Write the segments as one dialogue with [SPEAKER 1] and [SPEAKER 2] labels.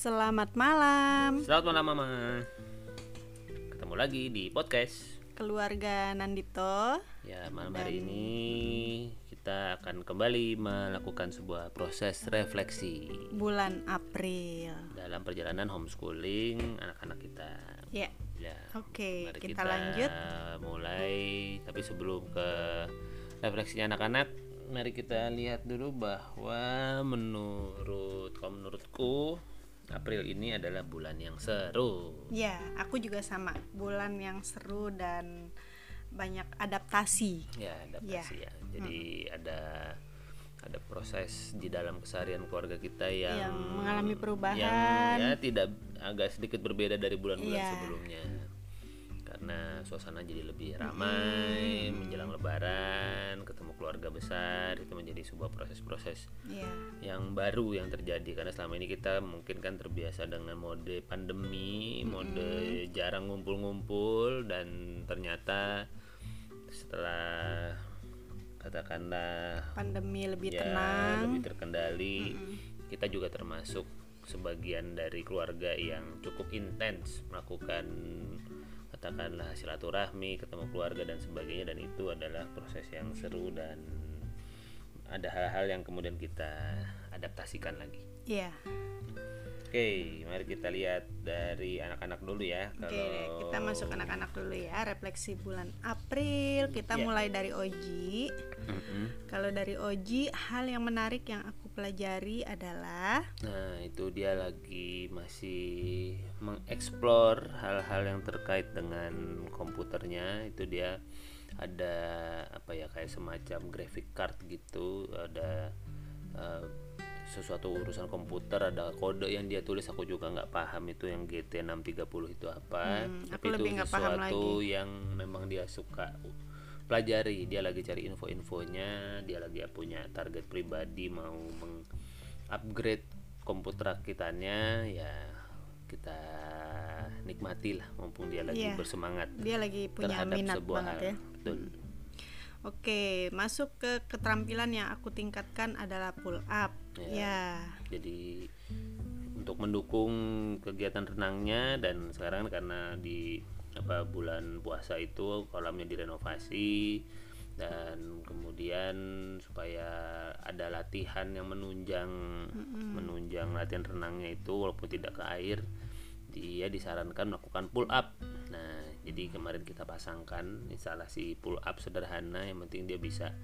[SPEAKER 1] Selamat malam
[SPEAKER 2] Selamat malam Mama. Ketemu lagi di podcast.
[SPEAKER 1] keluarga Nandito.
[SPEAKER 2] Ya, malam hari ini kita akan kembali melakukan sebuah proses refleksi
[SPEAKER 1] Bulan April.
[SPEAKER 2] dalam perjalanan homeschooling anak-anak kita.
[SPEAKER 1] Ya,
[SPEAKER 2] Ya.
[SPEAKER 1] oke,
[SPEAKER 2] mari
[SPEAKER 1] kita lanjut.
[SPEAKER 2] mulai tapi sebelum ke refleksinya anak-anak, mari kita lihat dulu bahwa menurut kalau menurutku April ini adalah bulan yang seru.
[SPEAKER 1] Ya, aku juga sama. Bulan yang seru dan banyak adaptasi.
[SPEAKER 2] ya adaptasi ya, jadi ada ada proses di dalam keseharian keluarga kita yang
[SPEAKER 1] Yang mengalami perubahan.
[SPEAKER 2] yang ya tidak agak sedikit berbeda dari bulan-bulan
[SPEAKER 1] Iya.
[SPEAKER 2] sebelumnya karena suasana jadi lebih ramai menjelang lebaran ketemu keluarga besar itu menjadi sebuah proses-proses
[SPEAKER 1] Ya,
[SPEAKER 2] yang baru yang terjadi. Karena selama ini kita mungkin kan terbiasa dengan mode pandemi, mode jarang ngumpul-ngumpul dan ternyata setelah katakanlah
[SPEAKER 1] pandemi lebih
[SPEAKER 2] ya
[SPEAKER 1] tenang.
[SPEAKER 2] lebih terkendali, kita juga termasuk sebagian dari keluarga yang cukup intens melakukan katakanlah silaturahmi, ketemu keluarga dan sebagainya dan itu adalah proses yang seru dan ada hal-hal yang kemudian kita adaptasikan lagi.
[SPEAKER 1] Iya.
[SPEAKER 2] Oke, mari kita lihat dari anak-anak dulu ya.
[SPEAKER 1] Oke,
[SPEAKER 2] Kalau
[SPEAKER 1] kita masuk anak-anak dulu ya. Refleksi bulan April. Kita
[SPEAKER 2] Ya.
[SPEAKER 1] mulai dari Oji.
[SPEAKER 2] Mm-mm.
[SPEAKER 1] Kalau dari Oji, hal yang menarik yang aku pelajari adalah
[SPEAKER 2] Nah, itu dia lagi masih mengeksplor hal-hal yang terkait dengan komputernya. Itu dia ada apa ya kayak semacam graphic card gitu, ada eh, sesuatu urusan komputer, ada kode yang dia tulis aku juga nggak paham itu yang GT630 itu apa.
[SPEAKER 1] Hmm,
[SPEAKER 2] Tapi itu sesuatu yang memang dia suka pelajari. Dia lagi cari info-infonya, dia lagi punya target pribadi mau meng-upgrade komputer rakitannya ya kita nikmati lah mumpung dia lagi
[SPEAKER 1] Iya.
[SPEAKER 2] bersemangat
[SPEAKER 1] dia lagi punya
[SPEAKER 2] terhadap
[SPEAKER 1] minat
[SPEAKER 2] sebuah
[SPEAKER 1] banget
[SPEAKER 2] hal.
[SPEAKER 1] ya.
[SPEAKER 2] Betul.
[SPEAKER 1] Oke, masuk ke keterampilan yang aku tingkatkan adalah pull up. Ya.
[SPEAKER 2] Jadi untuk mendukung kegiatan renangnya dan sekarang karena di apa bulan puasa itu kolamnya direnovasi dan kemudian supaya ada latihan yang menunjang menunjang latihan renangnya itu walaupun tidak ke air dia disarankan melakukan pull up. Nah, jadi kemarin kita pasangkan instalasi pull up sederhana yang penting dia bisa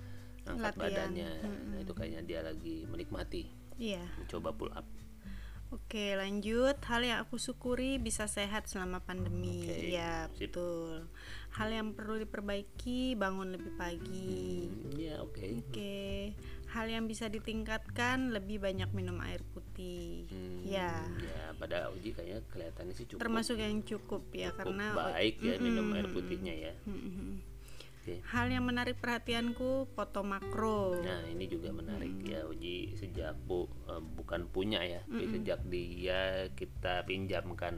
[SPEAKER 2] angkat
[SPEAKER 1] Latihan.
[SPEAKER 2] badannya. Nah, itu kayaknya dia lagi menikmati
[SPEAKER 1] Iya.
[SPEAKER 2] mencoba pull up.
[SPEAKER 1] Oke, lanjut. Hal yang aku syukuri bisa sehat selama pandemi. Ya, betul. Hal yang perlu diperbaiki, bangun lebih pagi.
[SPEAKER 2] Hmm, ya oke.
[SPEAKER 1] Oke. Hal yang bisa ditingkatkan, lebih banyak minum air putih.
[SPEAKER 2] Hmm,
[SPEAKER 1] Ya.
[SPEAKER 2] Ya pada uji kayaknya kelihatannya sih cukup
[SPEAKER 1] Termasuk yang cukup ya
[SPEAKER 2] cukup
[SPEAKER 1] karena
[SPEAKER 2] baik ya minum air putihnya ya.
[SPEAKER 1] Mm-mm.
[SPEAKER 2] Oke.
[SPEAKER 1] Hal yang menarik perhatianku, foto makro.
[SPEAKER 2] Nah ini juga menarik ya uji sejak bu eh, bukan punya ya, tapi sejak dia kita pinjamkan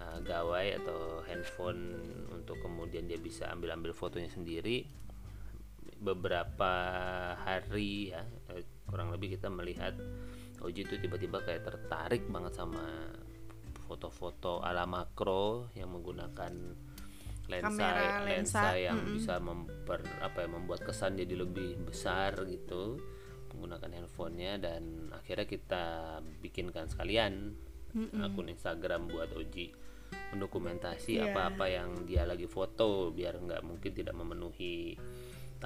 [SPEAKER 2] eh, gawai atau handphone untuk kemudian dia bisa ambil ambil fotonya sendiri. Beberapa hari ya eh, kurang lebih kita melihat Uji itu tiba-tiba kayak tertarik banget sama foto-foto ala makro yang menggunakan lensa
[SPEAKER 1] Kamera,
[SPEAKER 2] lensa,
[SPEAKER 1] lensa,
[SPEAKER 2] yang bisa memper apa ya membuat kesan jadi lebih besar gitu menggunakan handphonenya dan akhirnya kita bikinkan sekalian akun Instagram buat Oji mendokumentasi
[SPEAKER 1] Iya.
[SPEAKER 2] apa-apa yang dia lagi foto biar nggak mungkin tidak memenuhi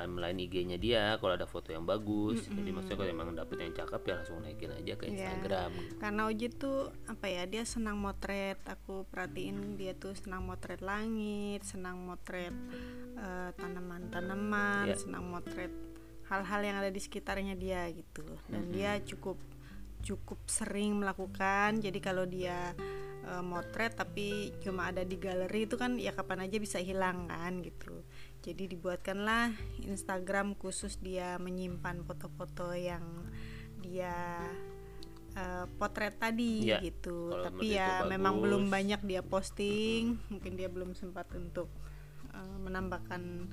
[SPEAKER 2] timeline IG-nya dia kalau ada foto yang bagus jadi maksudnya kalau emang dapet yang cakep ya langsung naikin aja ke
[SPEAKER 1] Iya.
[SPEAKER 2] Instagram
[SPEAKER 1] Karena Oji tuh apa ya dia senang motret. Aku perhatiin dia tuh senang motret langit, senang motret eh, tanaman-tanaman,
[SPEAKER 2] Iya.
[SPEAKER 1] senang motret hal-hal yang ada di sekitarnya dia gitu. Dan dia cukup cukup sering melakukan. Jadi kalau dia eh, motret tapi cuma ada di galeri itu kan ya kapan aja bisa hilang kan gitu. Jadi dibuatkanlah Instagram khusus dia menyimpan foto-foto yang dia eh, potret tadi
[SPEAKER 2] Iya,
[SPEAKER 1] gitu.
[SPEAKER 2] kalau
[SPEAKER 1] Tapi
[SPEAKER 2] menurut
[SPEAKER 1] ya memang
[SPEAKER 2] bagus.
[SPEAKER 1] belum banyak dia posting, mungkin dia belum sempat untuk eh, menambahkan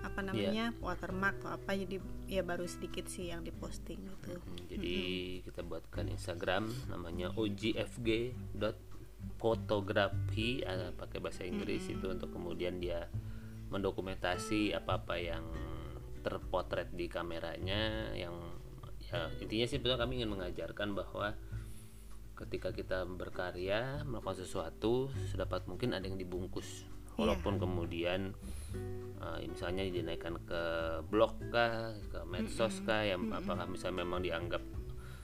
[SPEAKER 1] apa namanya watermark atau apa. Jadi ya baru sedikit sih yang diposting gitu.
[SPEAKER 2] Hmm, jadi kita buatkan Instagram namanya ogfg.fotografi eh, pakai bahasa Inggris itu untuk kemudian dia mendokumentasi apa-apa yang terpotret di kameranya yang ya intinya sih sebetulnya kami ingin mengajarkan bahwa ketika kita berkarya melakukan sesuatu sedapat mungkin ada yang dibungkus. Walaupun kemudian eh, misalnya dinaikkan ke blog kah ke medsos kah yang apakah misalnya memang dianggap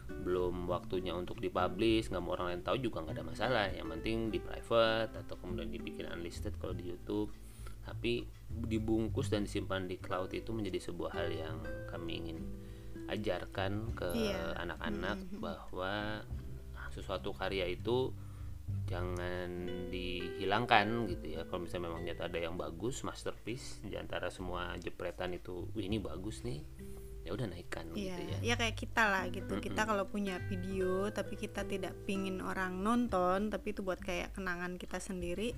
[SPEAKER 2] belum waktunya untuk dipublish nggak mau orang lain tahu juga nggak ada masalah. Yang penting di private atau kemudian dibikin unlisted kalau di YouTube tapi dibungkus dan disimpan di cloud itu menjadi sebuah hal yang kami ingin ajarkan ke
[SPEAKER 1] Iya.
[SPEAKER 2] anak-anak bahwa sesuatu karya itu jangan dihilangkan gitu ya. Kalau misalnya memang nyata ada yang bagus masterpiece di antara semua jepretan itu ini bagus nih ya udah naikkan
[SPEAKER 1] Iya,
[SPEAKER 2] gitu ya.
[SPEAKER 1] Ya kayak kita lah gitu. Kita kalau punya video tapi kita tidak pingin orang nonton, tapi itu buat kayak kenangan kita sendiri,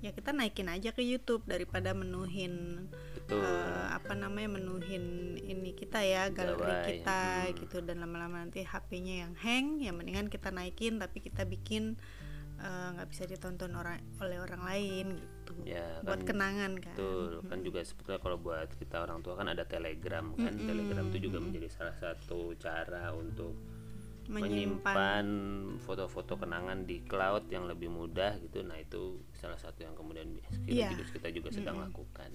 [SPEAKER 1] ya kita naikin aja ke YouTube daripada menuhin
[SPEAKER 2] betul.
[SPEAKER 1] eh, apa namanya menuhin ini kita ya galeri kita gitu. Dan lama-lama nanti HP-nya yang hang, ya mendingan kita naikin tapi kita bikin eh, nggak bisa ditonton orang oleh orang lain gitu.
[SPEAKER 2] Ya,
[SPEAKER 1] buat
[SPEAKER 2] kan
[SPEAKER 1] kenangan kan.
[SPEAKER 2] Betul, kan juga sebetulnya kalau buat kita orang tua kan ada Telegram kan. Telegram itu juga menjadi salah satu cara untuk menyimpan foto-foto kenangan di cloud yang lebih mudah gitu. Nah, itu salah satu yang kemudian
[SPEAKER 1] Iya.
[SPEAKER 2] kita, juga sedang lakukan.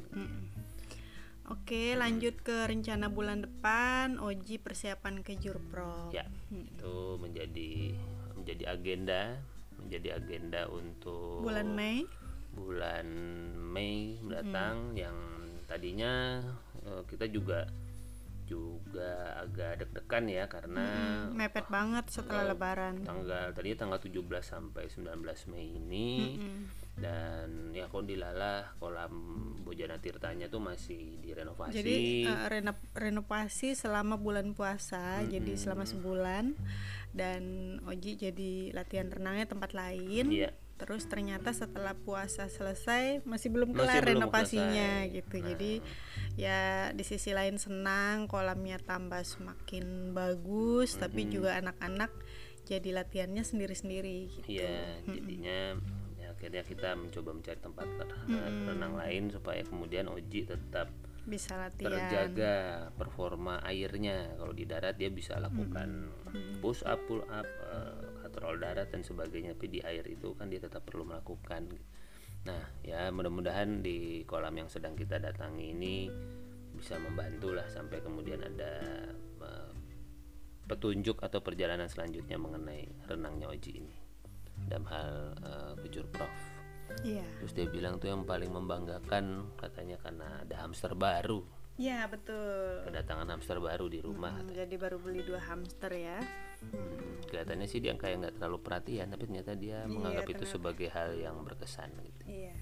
[SPEAKER 1] Oke, lanjut ke rencana bulan depan. Oji persiapan ke Jurpro.
[SPEAKER 2] Ya, itu menjadi menjadi agenda, menjadi agenda untuk
[SPEAKER 1] Bulan Mei.
[SPEAKER 2] bulan Mei mendatang yang tadinya eh, kita juga juga agak deg-degan ya karena
[SPEAKER 1] Mepet banget setelah Lebaran.
[SPEAKER 2] tanggal tadinya tanggal 17 sampai 19 Mei ini dan ya kondilala kolam Bojana Tirtanya tuh masih direnovasi
[SPEAKER 1] Jadi eh, reno- renovasi selama bulan puasa, jadi selama sebulan dan Oji jadi latihan renangnya tempat lain.
[SPEAKER 2] Iya.
[SPEAKER 1] Terus ternyata setelah puasa selesai masih belum
[SPEAKER 2] Masih
[SPEAKER 1] kelar
[SPEAKER 2] belum
[SPEAKER 1] renovasinya
[SPEAKER 2] selesai.
[SPEAKER 1] gitu. Jadi ya di sisi lain senang kolamnya tambah semakin bagus, tapi juga anak-anak jadi latihannya sendiri-sendiri gitu.
[SPEAKER 2] Iya, jadinya ya, akhirnya kita mencoba mencari tempat renang lain supaya kemudian Oji tetap
[SPEAKER 1] Bisa latihan.
[SPEAKER 2] terjaga performa airnya kalau di darat dia bisa lakukan push up pull up eh, katrol darat dan sebagainya tapi di air itu kan dia tetap perlu melakukan. Nah ya mudah-mudahan di kolam yang sedang kita datangi ini bisa membantu lah sampai kemudian ada petunjuk atau perjalanan selanjutnya mengenai renangnya Oji ini. Dalam hal kejur prof.
[SPEAKER 1] Iya.
[SPEAKER 2] terus dia bilang tuh yang paling membanggakan katanya karena ada hamster baru
[SPEAKER 1] Iya, betul.
[SPEAKER 2] kedatangan hamster baru di rumah
[SPEAKER 1] Hmm, jadi baru beli dua hamster ya.
[SPEAKER 2] kelihatannya sih dia kayak nggak terlalu perhatian tapi ternyata dia menganggap itu sebagai hal yang berkesan gitu
[SPEAKER 1] Iya.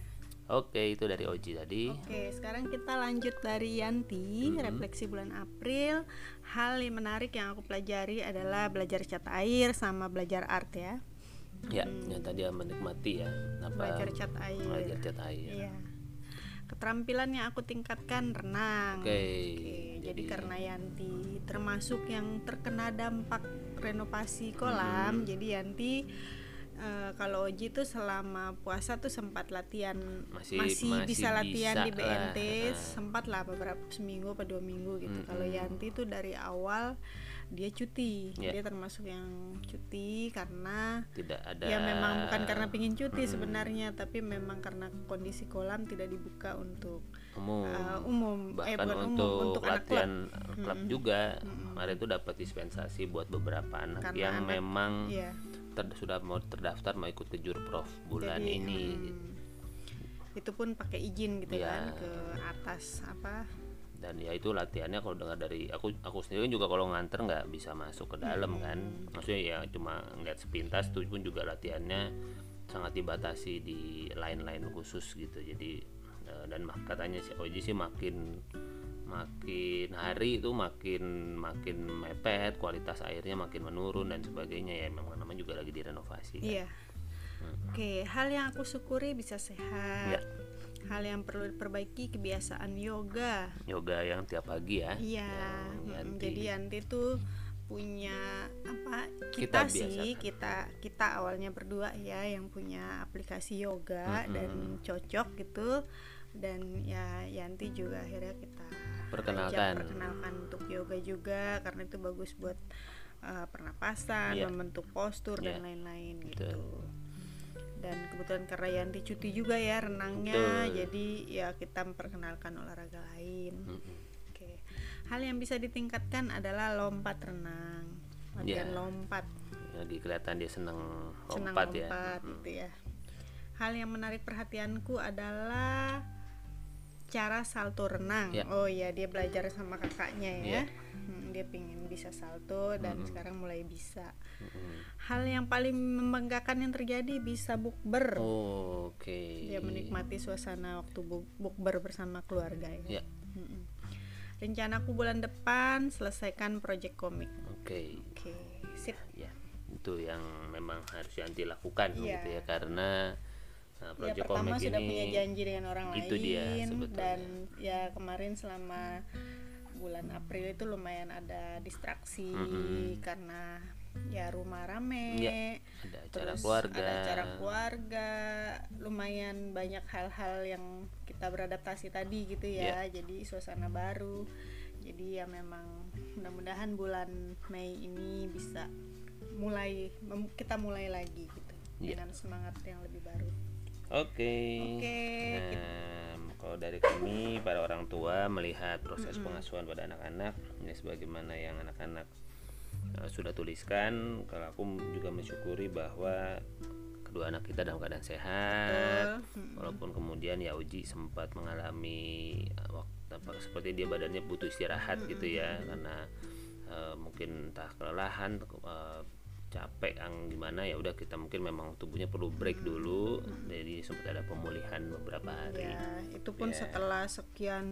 [SPEAKER 2] oke itu dari Oji tadi
[SPEAKER 1] Oke, sekarang kita lanjut dari Yanti, refleksi bulan April. Hal yang menarik yang aku pelajari adalah belajar cat air sama belajar art ya.
[SPEAKER 2] ya yang tadi dia menikmati ya apa
[SPEAKER 1] Belajar cat air.
[SPEAKER 2] belajar cat air
[SPEAKER 1] Iya. Keterampilan yang aku tingkatkan renang.
[SPEAKER 2] oke
[SPEAKER 1] Oke, jadi karena Yanti termasuk yang terkena dampak renovasi kolam, jadi Yanti eh, kalau Oji tuh selama puasa tuh sempat latihan
[SPEAKER 2] Masih-
[SPEAKER 1] masih,
[SPEAKER 2] masih
[SPEAKER 1] bisa latihan
[SPEAKER 2] bisa
[SPEAKER 1] di BNT
[SPEAKER 2] lah.
[SPEAKER 1] sempat lah beberapa seminggu atau dua minggu gitu. Kalau Yanti tuh dari awal dia cuti,
[SPEAKER 2] Ya.
[SPEAKER 1] dia termasuk yang cuti karena
[SPEAKER 2] tidak ada
[SPEAKER 1] ya memang bukan karena pingin cuti sebenarnya, tapi memang karena kondisi kolam tidak dibuka untuk
[SPEAKER 2] umum.
[SPEAKER 1] uh, umum. Eh
[SPEAKER 2] bahkan
[SPEAKER 1] bukan
[SPEAKER 2] untuk
[SPEAKER 1] umum untuk anak klub.
[SPEAKER 2] latihan klub juga kemarin itu dapat dispensasi buat beberapa anak
[SPEAKER 1] Karena
[SPEAKER 2] yang
[SPEAKER 1] anak-
[SPEAKER 2] memang
[SPEAKER 1] Iya.
[SPEAKER 2] ter- sudah mau terdaftar mau ikut ke Jurprof bulan
[SPEAKER 1] Jadi,
[SPEAKER 2] ini.
[SPEAKER 1] hmm, itu pun pakai izin gitu
[SPEAKER 2] Iya.
[SPEAKER 1] kan ke atas apa
[SPEAKER 2] dan ya itu latihannya kalau dengar dari aku aku sendiri juga kalau nganter nggak bisa masuk ke dalam kan. Maksudnya ya cuma ngeliat sepintas itu pun juga latihannya sangat dibatasi di line-line khusus gitu. Jadi eh, dan katanya si Oji sih makin makin hari itu makin makin mepet kualitas airnya makin menurun dan sebagainya. Ya memang namanya juga lagi direnovasi kan.
[SPEAKER 1] iya. Oke hal yang aku syukuri bisa sehat.
[SPEAKER 2] Ya.
[SPEAKER 1] Hal yang perlu diperbaiki kebiasaan yoga
[SPEAKER 2] yoga yang tiap pagi ya
[SPEAKER 1] iya mm,
[SPEAKER 2] Yanti.
[SPEAKER 1] jadi Yanti tuh punya apa kita,
[SPEAKER 2] Kita
[SPEAKER 1] sih
[SPEAKER 2] biasakan.
[SPEAKER 1] kita kita awalnya berdua ya yang punya aplikasi yoga
[SPEAKER 2] Mm-mm.
[SPEAKER 1] dan cocok gitu dan ya Yanti juga akhirnya kita
[SPEAKER 2] Perkenalkan.
[SPEAKER 1] perkenalkan untuk yoga juga karena itu bagus buat uh, pernapasan
[SPEAKER 2] Iya.
[SPEAKER 1] membentuk postur
[SPEAKER 2] Iya.
[SPEAKER 1] dan lain-lain
[SPEAKER 2] Betul.
[SPEAKER 1] Dan kebetulan karena Yanti cuti juga ya renangnya
[SPEAKER 2] Betul.
[SPEAKER 1] jadi ya kita memperkenalkan olahraga lain
[SPEAKER 2] Mm-mm.
[SPEAKER 1] Oke, hal yang bisa ditingkatkan adalah lompat renang, latihan
[SPEAKER 2] Ya.
[SPEAKER 1] lompat,
[SPEAKER 2] jadi kelihatan dia
[SPEAKER 1] senang
[SPEAKER 2] lompat ya
[SPEAKER 1] lompat gitu ya. Hal yang menarik perhatianku adalah cara salto renang.
[SPEAKER 2] Ya.
[SPEAKER 1] Oh ya, dia belajar sama kakaknya ya.
[SPEAKER 2] Ya.
[SPEAKER 1] Hmm, dia pingin bisa salto dan sekarang mulai bisa.
[SPEAKER 2] Mm-mm.
[SPEAKER 1] Hal yang paling membanggakan yang terjadi bisa bukber.
[SPEAKER 2] Oh, oke
[SPEAKER 1] Dia menikmati suasana waktu bu- bukber bersama keluarga ya.
[SPEAKER 2] ya
[SPEAKER 1] Mm-mm. Rencanaku bulan depan selesaikan proyek komik.
[SPEAKER 2] oke
[SPEAKER 1] Oke, sip.
[SPEAKER 2] ya itu yang memang harus Yanti lakukan
[SPEAKER 1] Iya.
[SPEAKER 2] gitu ya karena nah,
[SPEAKER 1] Ya
[SPEAKER 2] proyek
[SPEAKER 1] pertama
[SPEAKER 2] komik
[SPEAKER 1] sudah
[SPEAKER 2] ini
[SPEAKER 1] punya janji dengan orang
[SPEAKER 2] itu
[SPEAKER 1] lain
[SPEAKER 2] dia sebetulnya.
[SPEAKER 1] dan ya kemarin selama bulan April itu lumayan ada distraksi
[SPEAKER 2] Mm-mm.
[SPEAKER 1] karena ya rumah rame.
[SPEAKER 2] Iya, ada acara
[SPEAKER 1] terus
[SPEAKER 2] keluarga.
[SPEAKER 1] ada acara keluarga, lumayan banyak hal-hal yang kita beradaptasi tadi gitu ya.
[SPEAKER 2] Iya.
[SPEAKER 1] Jadi suasana baru. Jadi ya memang mudah-mudahan bulan Mei ini bisa mulai kita mulai lagi gitu
[SPEAKER 2] Iya.
[SPEAKER 1] dengan semangat yang lebih baru.
[SPEAKER 2] Oke.
[SPEAKER 1] Oke,
[SPEAKER 2] Nah, kalau dari kami para orang tua melihat proses pengasuhan pada anak-anak ini sebagaimana yang anak-anak uh, sudah tuliskan, kalau aku juga mensyukuri bahwa kedua anak kita dalam keadaan sehat.
[SPEAKER 1] Betul.
[SPEAKER 2] Walaupun kemudian ya Uji sempat mengalami uh, waktu apa seperti dia badannya butuh istirahat gitu ya karena uh, mungkin entah kelelahan uh, capek yang gimana? Ya udah kita mungkin memang tubuhnya perlu break dulu. Jadi sempat ada pemulihan beberapa hari.
[SPEAKER 1] Ya, itu pun
[SPEAKER 2] Ya.
[SPEAKER 1] setelah sekian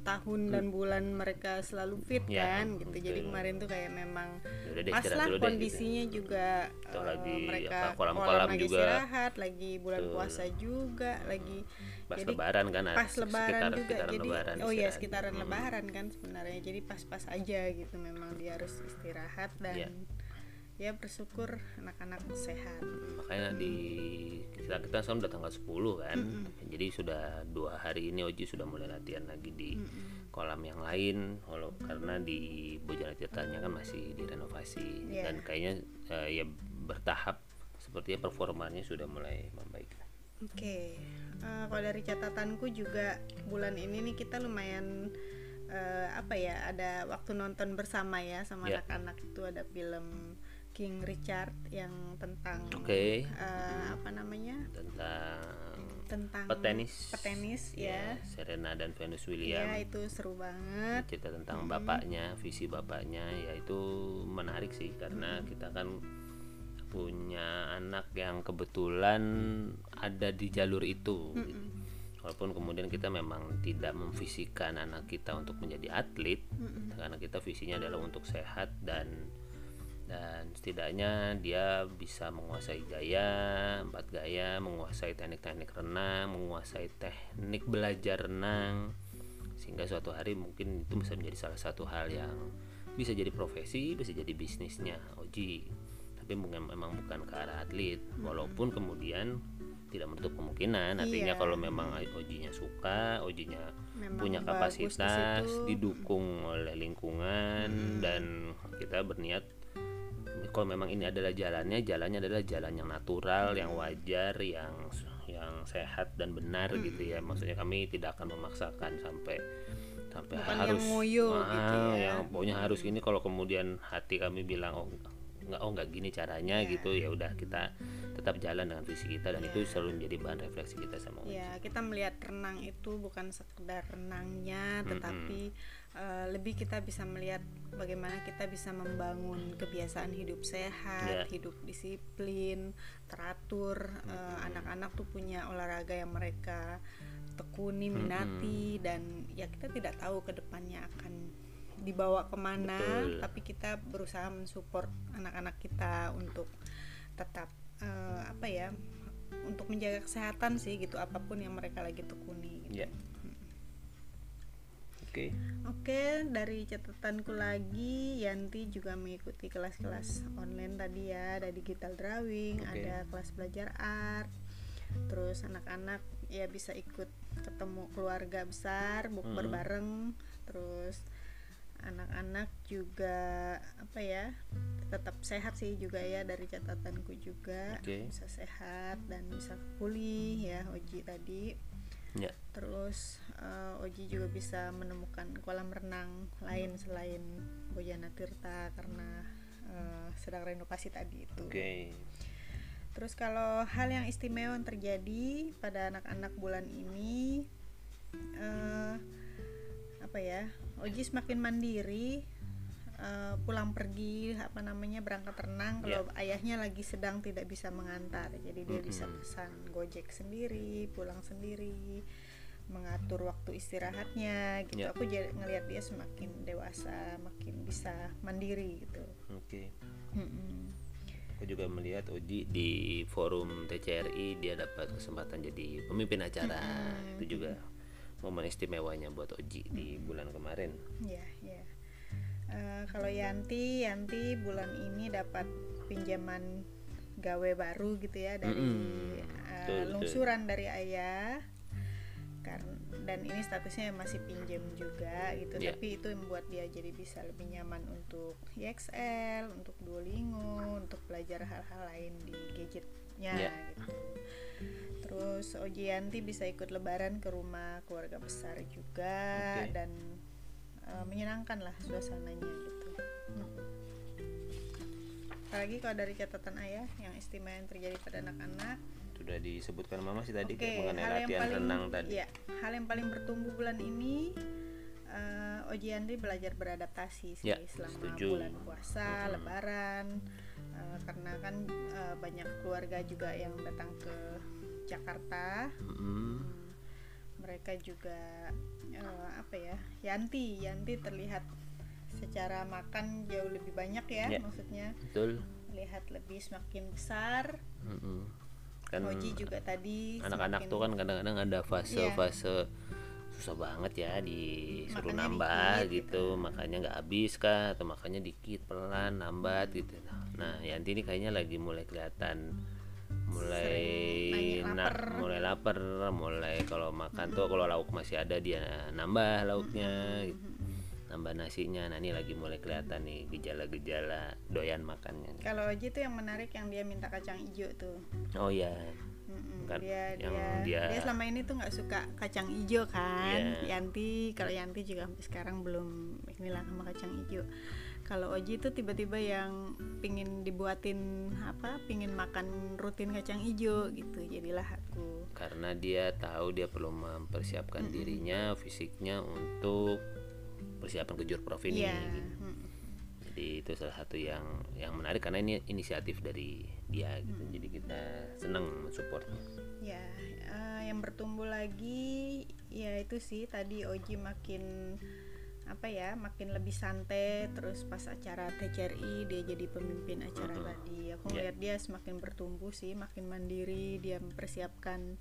[SPEAKER 1] tahun dan bulan mereka selalu fit
[SPEAKER 2] Ya,
[SPEAKER 1] kan gitu. Jadi kemarin tuh kayak memang
[SPEAKER 2] Ya deh,
[SPEAKER 1] pas lah
[SPEAKER 2] dulu deh,
[SPEAKER 1] kondisinya juga
[SPEAKER 2] Atau
[SPEAKER 1] eh,
[SPEAKER 2] lagi,
[SPEAKER 1] mereka
[SPEAKER 2] apa, kolam-kolam
[SPEAKER 1] kolam lagi
[SPEAKER 2] juga.
[SPEAKER 1] istirahat, lagi bulan
[SPEAKER 2] Betul.
[SPEAKER 1] puasa juga, lagi
[SPEAKER 2] pas
[SPEAKER 1] jadi
[SPEAKER 2] lebaran kan ada
[SPEAKER 1] pas lebaran
[SPEAKER 2] sekitar-
[SPEAKER 1] juga
[SPEAKER 2] sekitaran
[SPEAKER 1] jadi
[SPEAKER 2] lebaran
[SPEAKER 1] oh ya sekitaran
[SPEAKER 2] Hmm.
[SPEAKER 1] lebaran kan sebenarnya jadi pas-pas aja gitu memang dia harus istirahat dan
[SPEAKER 2] Iya.
[SPEAKER 1] Ya bersyukur anak-anak sehat.
[SPEAKER 2] Makanya di kita kita sekarang udah tanggal 10 kan. Jadi sudah dua hari ini Oji sudah mulai latihan lagi di kolam yang lain. Walau karena di Bojana Tirtanya kan masih direnovasi.
[SPEAKER 1] Iya.
[SPEAKER 2] dan kayaknya eh, ya bertahap. Sepertinya performanya sudah mulai membaik.
[SPEAKER 1] Oke, eh, kalau dari catatanku juga bulan ini nih kita lumayan eh, apa ya ada waktu nonton bersama ya sama
[SPEAKER 2] Ya.
[SPEAKER 1] anak-anak. Itu ada film King Richard yang tentang
[SPEAKER 2] oke.
[SPEAKER 1] eh, apa namanya?
[SPEAKER 2] Tentang
[SPEAKER 1] tentang
[SPEAKER 2] petenis.
[SPEAKER 1] petenis ya,
[SPEAKER 2] Serena dan Venus
[SPEAKER 1] ya
[SPEAKER 2] Williams
[SPEAKER 1] itu seru banget.
[SPEAKER 2] Cerita tentang bapaknya visi bapaknya ya itu menarik sih karena kita kan punya anak yang kebetulan ada di jalur itu. Gitu. walaupun kemudian kita memang tidak memfisikan anak kita untuk menjadi atlet karena kita visinya adalah untuk sehat dan dan setidaknya dia bisa menguasai gaya empat gaya menguasai teknik-teknik renang menguasai teknik belajar renang. Sehingga suatu hari mungkin itu bisa menjadi salah satu hal yang bisa jadi profesi bisa jadi bisnisnya Oji tapi mungkin memang bukan ke arah atlet. Walaupun kemudian tidak menutup kemungkinan. Artinya
[SPEAKER 1] Iya.
[SPEAKER 2] kalau memang Ojinya suka Ojinya
[SPEAKER 1] Memang
[SPEAKER 2] punya kapasitas didukung oleh lingkungan dan kita berniat kalau memang ini adalah jalannya jalannya adalah jalan yang natural yang wajar yang yang sehat dan benar gitu ya maksudnya kami tidak akan memaksakan sampai sampai
[SPEAKER 1] Bukan yang
[SPEAKER 2] harus
[SPEAKER 1] ngoyo
[SPEAKER 2] ah,
[SPEAKER 1] gitu ya.
[SPEAKER 2] yang pokoknya harus ini kalau kemudian hati kami bilang oh nggak oh nggak gini caranya
[SPEAKER 1] Iya.
[SPEAKER 2] gitu ya udah kita tetap jalan dengan visi kita dan itu selalu menjadi bahan refleksi kita sama.
[SPEAKER 1] Ya, kita melihat renang itu bukan sekedar renangnya, tetapi eh, lebih kita bisa melihat bagaimana kita bisa membangun kebiasaan hidup sehat,
[SPEAKER 2] Ya.
[SPEAKER 1] hidup disiplin, teratur. Eh, Anak-anak tuh punya olahraga yang mereka tekuni, minati, dan ya kita tidak tahu ke depannya akan dibawa ke mana,
[SPEAKER 2] Betul.
[SPEAKER 1] tapi kita berusaha mensupport anak-anak kita untuk tetap eh, apa ya untuk menjaga kesehatan sih gitu apa pun yang mereka lagi tekuni gitu.
[SPEAKER 2] Ya. Oke.
[SPEAKER 1] Oke, dari catatanku lagi, Yanti juga mengikuti kelas-kelas online tadi ya, ada digital drawing,
[SPEAKER 2] Oke.
[SPEAKER 1] ada kelas belajar art. Terus anak-anak ya bisa ikut ketemu keluarga besar, bukber
[SPEAKER 2] Mhm.
[SPEAKER 1] bareng. Terus anak-anak juga apa ya? tetap sehat sih juga ya dari catatanku juga
[SPEAKER 2] Oke.
[SPEAKER 1] bisa sehat dan bisa pulih ya Oji tadi
[SPEAKER 2] Ya.
[SPEAKER 1] Terus eh, Oji juga bisa menemukan kolam renang lain selain Bojana Tirta karena eh, sedang renovasi tadi itu.
[SPEAKER 2] Oke.
[SPEAKER 1] Terus kalau hal yang istimewa yang terjadi pada anak-anak bulan ini eh, apa ya? Oji semakin mandiri eh, pulang pergi apa namanya berangkat renang kalau ayahnya lagi sedang tidak bisa mengantar jadi dia bisa
[SPEAKER 2] Mm-mm.
[SPEAKER 1] pesan gojek sendiri pulang sendiri mengatur waktu istirahatnya gitu
[SPEAKER 2] Ya.
[SPEAKER 1] aku jadi ngelihat dia semakin dewasa makin bisa mandiri gitu
[SPEAKER 2] Oke.
[SPEAKER 1] Mm-mm.
[SPEAKER 2] Aku juga melihat Oji di forum TCRI dia dapat kesempatan jadi pemimpin acara.
[SPEAKER 1] Mm-mm.
[SPEAKER 2] Itu juga momen istimewanya buat Oji di bulan kemarin.
[SPEAKER 1] Ya, ya. Eh, kalau Yanti, Yanti bulan ini dapat pinjaman gawe baru gitu ya dari eh,
[SPEAKER 2] Betul, betul.
[SPEAKER 1] lungsuran dari ayah. Karena dan ini statusnya masih pinjam juga gitu,
[SPEAKER 2] Ya.
[SPEAKER 1] tapi itu membuat dia jadi bisa lebih nyaman untuk YXL, untuk Duolingo, untuk belajar hal-hal lain di gadgetnya
[SPEAKER 2] Ya.
[SPEAKER 1] gitu. Terus Oji Yanti bisa ikut lebaran ke rumah keluarga besar juga
[SPEAKER 2] Oke.
[SPEAKER 1] dan eh, menyenangkan lah suasananya gitu. Hmm. Apalagi kalau dari catatan ayah yang istimewa yang terjadi pada anak-anak.
[SPEAKER 2] Sudah disebutkan Mama sih tadi
[SPEAKER 1] Oke,
[SPEAKER 2] mengenai
[SPEAKER 1] hal yang
[SPEAKER 2] latihan
[SPEAKER 1] paling
[SPEAKER 2] renang tadi.
[SPEAKER 1] iya, hal yang paling bertumbuh bulan ini eh, Oji Yanti belajar beradaptasi sih
[SPEAKER 2] Ya,
[SPEAKER 1] selama
[SPEAKER 2] setuju.
[SPEAKER 1] bulan puasa,
[SPEAKER 2] Mm-mm.
[SPEAKER 1] lebaran eh, karena kan eh, banyak keluarga juga yang datang ke Jakarta. Hmm, mereka juga eh, apa ya Yanti Yanti terlihat secara makan jauh lebih banyak ya,
[SPEAKER 2] Ya.
[SPEAKER 1] maksudnya
[SPEAKER 2] Betul.
[SPEAKER 1] lihat lebih semakin besar
[SPEAKER 2] Mm-mm. Kan
[SPEAKER 1] Oji juga tadi
[SPEAKER 2] anak-anak tuh kan kadang-kadang ada
[SPEAKER 1] Iya.
[SPEAKER 2] fase-fase susah banget ya disuruh
[SPEAKER 1] Makannya
[SPEAKER 2] nambah
[SPEAKER 1] dikit,
[SPEAKER 2] gitu, makanya nggak habis kah atau makanya dikit pelan nambah gitu nah Yanti ini kayaknya lagi mulai kelihatan mulai
[SPEAKER 1] Sering nanya
[SPEAKER 2] na-
[SPEAKER 1] lapar.
[SPEAKER 2] mulai lapar mulai kalau makan tuh kalau lauk masih ada dia nambah lauknya gitu. nambah nasinya. Nah ini lagi mulai kelihatan nih gejala-gejala doyan makannya
[SPEAKER 1] kalau Oji tuh yang menarik yang dia minta kacang hijau tuh.
[SPEAKER 2] Oh ya
[SPEAKER 1] Mm-mm,
[SPEAKER 2] Kan
[SPEAKER 1] dia,
[SPEAKER 2] yang
[SPEAKER 1] dia
[SPEAKER 2] dia-
[SPEAKER 1] dia selama ini tuh nggak suka kacang hijau kan.
[SPEAKER 2] Iya.
[SPEAKER 1] Yanti kalau Yanti juga sampai sekarang belum inilah sama kacang hijau kalau Oji tuh tiba-tiba yang pingin dibuatin apa pingin makan rutin kacang hijau gitu jadilah aku.
[SPEAKER 2] Karena dia tahu dia perlu mempersiapkan dirinya fisiknya untuk persiapan ke Jurprov ini
[SPEAKER 1] Iya,
[SPEAKER 2] gitu.
[SPEAKER 1] mm.
[SPEAKER 2] jadi itu salah satu yang yang menarik karena ini inisiatif dari dia gitu. Jadi kita senang mensupport
[SPEAKER 1] Ya, eh, yang bertumbuh lagi ya itu sih tadi Oji makin apa ya, makin lebih santai terus pas acara TCRI dia jadi pemimpin acara
[SPEAKER 2] Mm-mm.
[SPEAKER 1] tadi. Aku
[SPEAKER 2] Ya.
[SPEAKER 1] ngeliat dia semakin bertumbuh sih, makin mandiri, dia mempersiapkan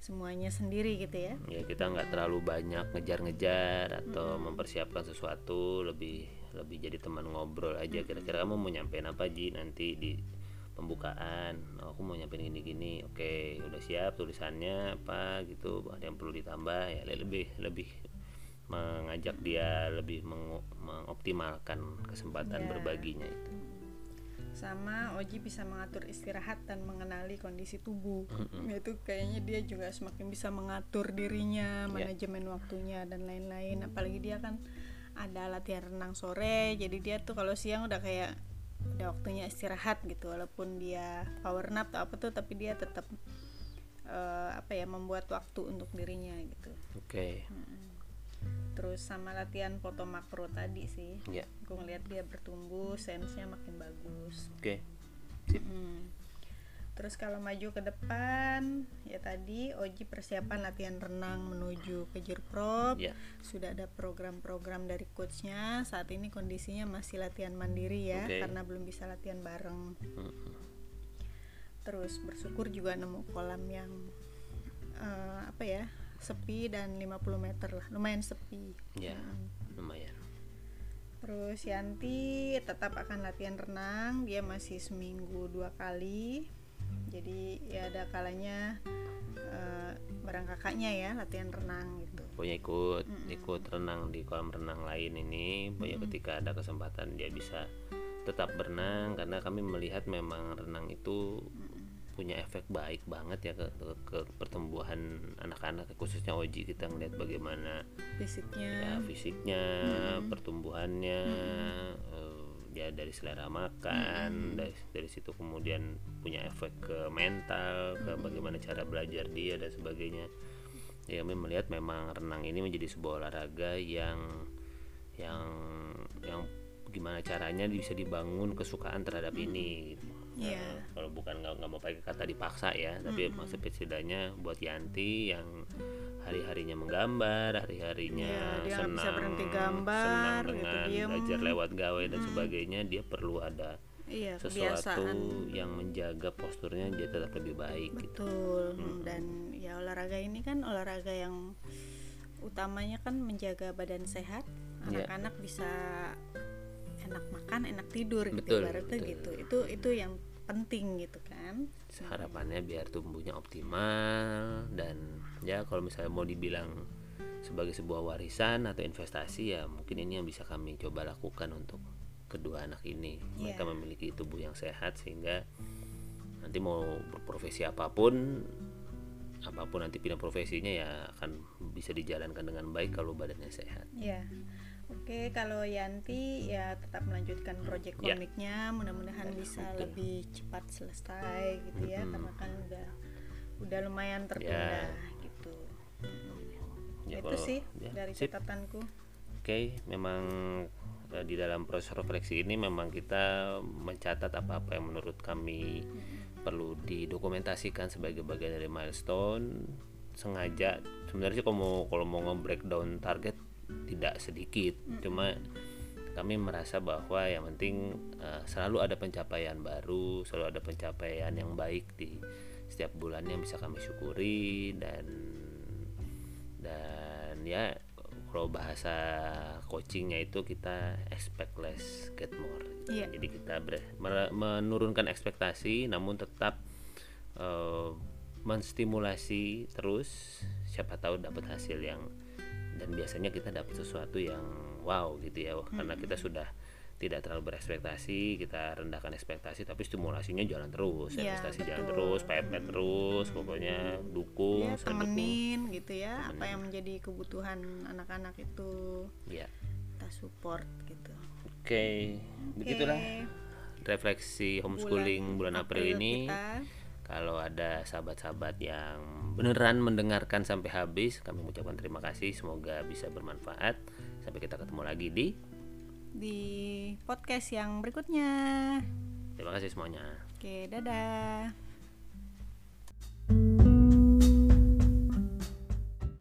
[SPEAKER 1] semuanya sendiri gitu ya.
[SPEAKER 2] ya kita nggak terlalu banyak ngejar-ngejar atau mempersiapkan sesuatu lebih lebih jadi teman ngobrol aja kira-kira kamu mau nyampein apa Ji nanti di pembukaan Oh, aku mau nyampein gini-gini oke udah siap tulisannya apa gitu ada yang perlu ditambah ya lebih lebih mengajak dia lebih mengo- mengoptimalkan kesempatan
[SPEAKER 1] Ya.
[SPEAKER 2] berbaginya itu
[SPEAKER 1] Sama Oji bisa mengatur istirahat dan mengenali kondisi tubuh.
[SPEAKER 2] Mm-mm.
[SPEAKER 1] Itu kayaknya dia juga semakin bisa mengatur dirinya,
[SPEAKER 2] Ya.
[SPEAKER 1] manajemen waktunya dan lain-lain. Apalagi dia kan ada latihan renang sore, jadi dia tuh kalau siang udah kayak udah waktunya istirahat gitu. Walaupun dia power nap atau apa tuh, tapi dia tetap eh, apa ya membuat waktu untuk dirinya gitu.
[SPEAKER 2] oke
[SPEAKER 1] Terus sama latihan foto makro tadi sih,
[SPEAKER 2] ya
[SPEAKER 1] aku ngeliat dia bertumbuh, sensenya makin bagus.
[SPEAKER 2] oke
[SPEAKER 1] Hmm. Terus kalau maju ke depan, ya tadi Oji persiapan latihan renang menuju ke Jurprop.
[SPEAKER 2] ya
[SPEAKER 1] Sudah ada program-program dari coachnya. Saat ini kondisinya masih latihan mandiri ya,
[SPEAKER 2] Oke.
[SPEAKER 1] karena belum bisa latihan bareng.
[SPEAKER 2] Mm-mm.
[SPEAKER 1] terus bersyukur juga nemu kolam yang eh, apa ya sepi dan 50 meter lah lumayan sepi
[SPEAKER 2] ya
[SPEAKER 1] Hmm.
[SPEAKER 2] lumayan
[SPEAKER 1] Terus Yanti tetap akan latihan renang, dia masih seminggu dua kali. Jadi ya ada kalanya eh, bareng kakaknya ya latihan renang gitu.
[SPEAKER 2] pokoknya ikut ikut renang di kolam renang lain ini pokoknya ketika ada kesempatan dia bisa tetap berenang karena kami melihat memang renang itu punya efek baik banget ya ke, ke, ke pertumbuhan anak-anak khususnya Oji kita ngeliat bagaimana ya
[SPEAKER 1] Fisiknya,
[SPEAKER 2] fisiknya pertumbuhannya eh, ya dari selera makan dari dari situ kemudian punya efek ke mental ke bagaimana cara belajar dia dan sebagainya. Ya kami melihat memang renang ini menjadi sebuah olahraga yang yang yang gimana caranya bisa dibangun kesukaan terhadap ini gitu.
[SPEAKER 1] Iya.
[SPEAKER 2] Nah, kalau bukan nggak nggak mau pakai kata dipaksa ya tapi maksud setidaknya buat Yanti yang hari harinya menggambar hari harinya
[SPEAKER 1] Iya, dia nggak
[SPEAKER 2] senang
[SPEAKER 1] bisa berhenti gambar,
[SPEAKER 2] senang
[SPEAKER 1] gitu,
[SPEAKER 2] dengan
[SPEAKER 1] diem.
[SPEAKER 2] belajar lewat gawe dan sebagainya dia perlu ada
[SPEAKER 1] iya
[SPEAKER 2] sesuatu
[SPEAKER 1] kebiasaan.
[SPEAKER 2] yang menjaga posturnya dia tetap lebih baik gitu
[SPEAKER 1] Betul. Dan ya olahraga ini kan olahraga yang utamanya kan menjaga badan sehat.
[SPEAKER 2] Iya.
[SPEAKER 1] Anak-anak bisa enak makan, enak tidur gitu
[SPEAKER 2] Betul,
[SPEAKER 1] ibaratnya
[SPEAKER 2] betul.
[SPEAKER 1] gitu. Itu itu yang penting gitu kan.
[SPEAKER 2] harapannya biar tumbuhnya optimal dan ya kalau misalnya mau dibilang sebagai sebuah warisan atau investasi ya mungkin ini yang bisa kami coba lakukan untuk kedua anak ini mereka
[SPEAKER 1] Iya.
[SPEAKER 2] memiliki tubuh yang sehat sehingga nanti mau berprofesi apa pun apa pun nanti pilihan profesinya ya akan bisa dijalankan dengan baik kalau badannya sehat
[SPEAKER 1] Ya. Oke, kalau Yanti ya tetap melanjutkan proyek
[SPEAKER 2] Ya.
[SPEAKER 1] komiknya, mudah-mudahan bisa
[SPEAKER 2] betul.
[SPEAKER 1] lebih cepat selesai gitu ya, karena kan udah udah lumayan tertunda
[SPEAKER 2] Ya.
[SPEAKER 1] gitu.
[SPEAKER 2] Ya,
[SPEAKER 1] Itu
[SPEAKER 2] kalau-
[SPEAKER 1] sih
[SPEAKER 2] ya,
[SPEAKER 1] dari
[SPEAKER 2] sip.
[SPEAKER 1] catatanku.
[SPEAKER 2] Oke, memang eh, di dalam proses refleksi ini memang kita mencatat apa-apa yang menurut kami perlu didokumentasikan sebagai bagian dari milestone. Sengaja sebenarnya sih kalau mau kalau mau nge-breakdown target tidak sedikit, cuma kami merasa bahwa yang penting eh, selalu ada pencapaian baru, selalu ada pencapaian yang baik di setiap bulannya bisa kami syukuri dan dan ya kalau bahasa coachingnya itu kita expect less get more.
[SPEAKER 1] Iya.
[SPEAKER 2] jadi kita ber- menurunkan ekspektasi namun tetap eh, menstimulasi terus. Siapa tahu dapat hasil yang dan biasanya kita dapat sesuatu yang wow gitu ya karena kita sudah tidak terlalu berekspektasi kita rendahkan ekspektasi tapi stimulasinya jalan terus ekspektasi jalan
[SPEAKER 1] betul.
[SPEAKER 2] terus pepet terus pokoknya dukung
[SPEAKER 1] Ya,
[SPEAKER 2] selalu dukung.
[SPEAKER 1] temenin gitu ya, apa yang menjadi kebutuhan anak-anak itu
[SPEAKER 2] ya
[SPEAKER 1] kita support gitu.
[SPEAKER 2] oke begitulah refleksi homeschooling bulan, April, ini
[SPEAKER 1] kita.
[SPEAKER 2] Kalau ada sahabat-sahabat yang beneran mendengarkan sampai habis kami mengucapkan terima kasih semoga bisa bermanfaat sampai kita ketemu lagi di
[SPEAKER 1] di podcast yang berikutnya.
[SPEAKER 2] terima kasih semuanya
[SPEAKER 1] Oke, dadah.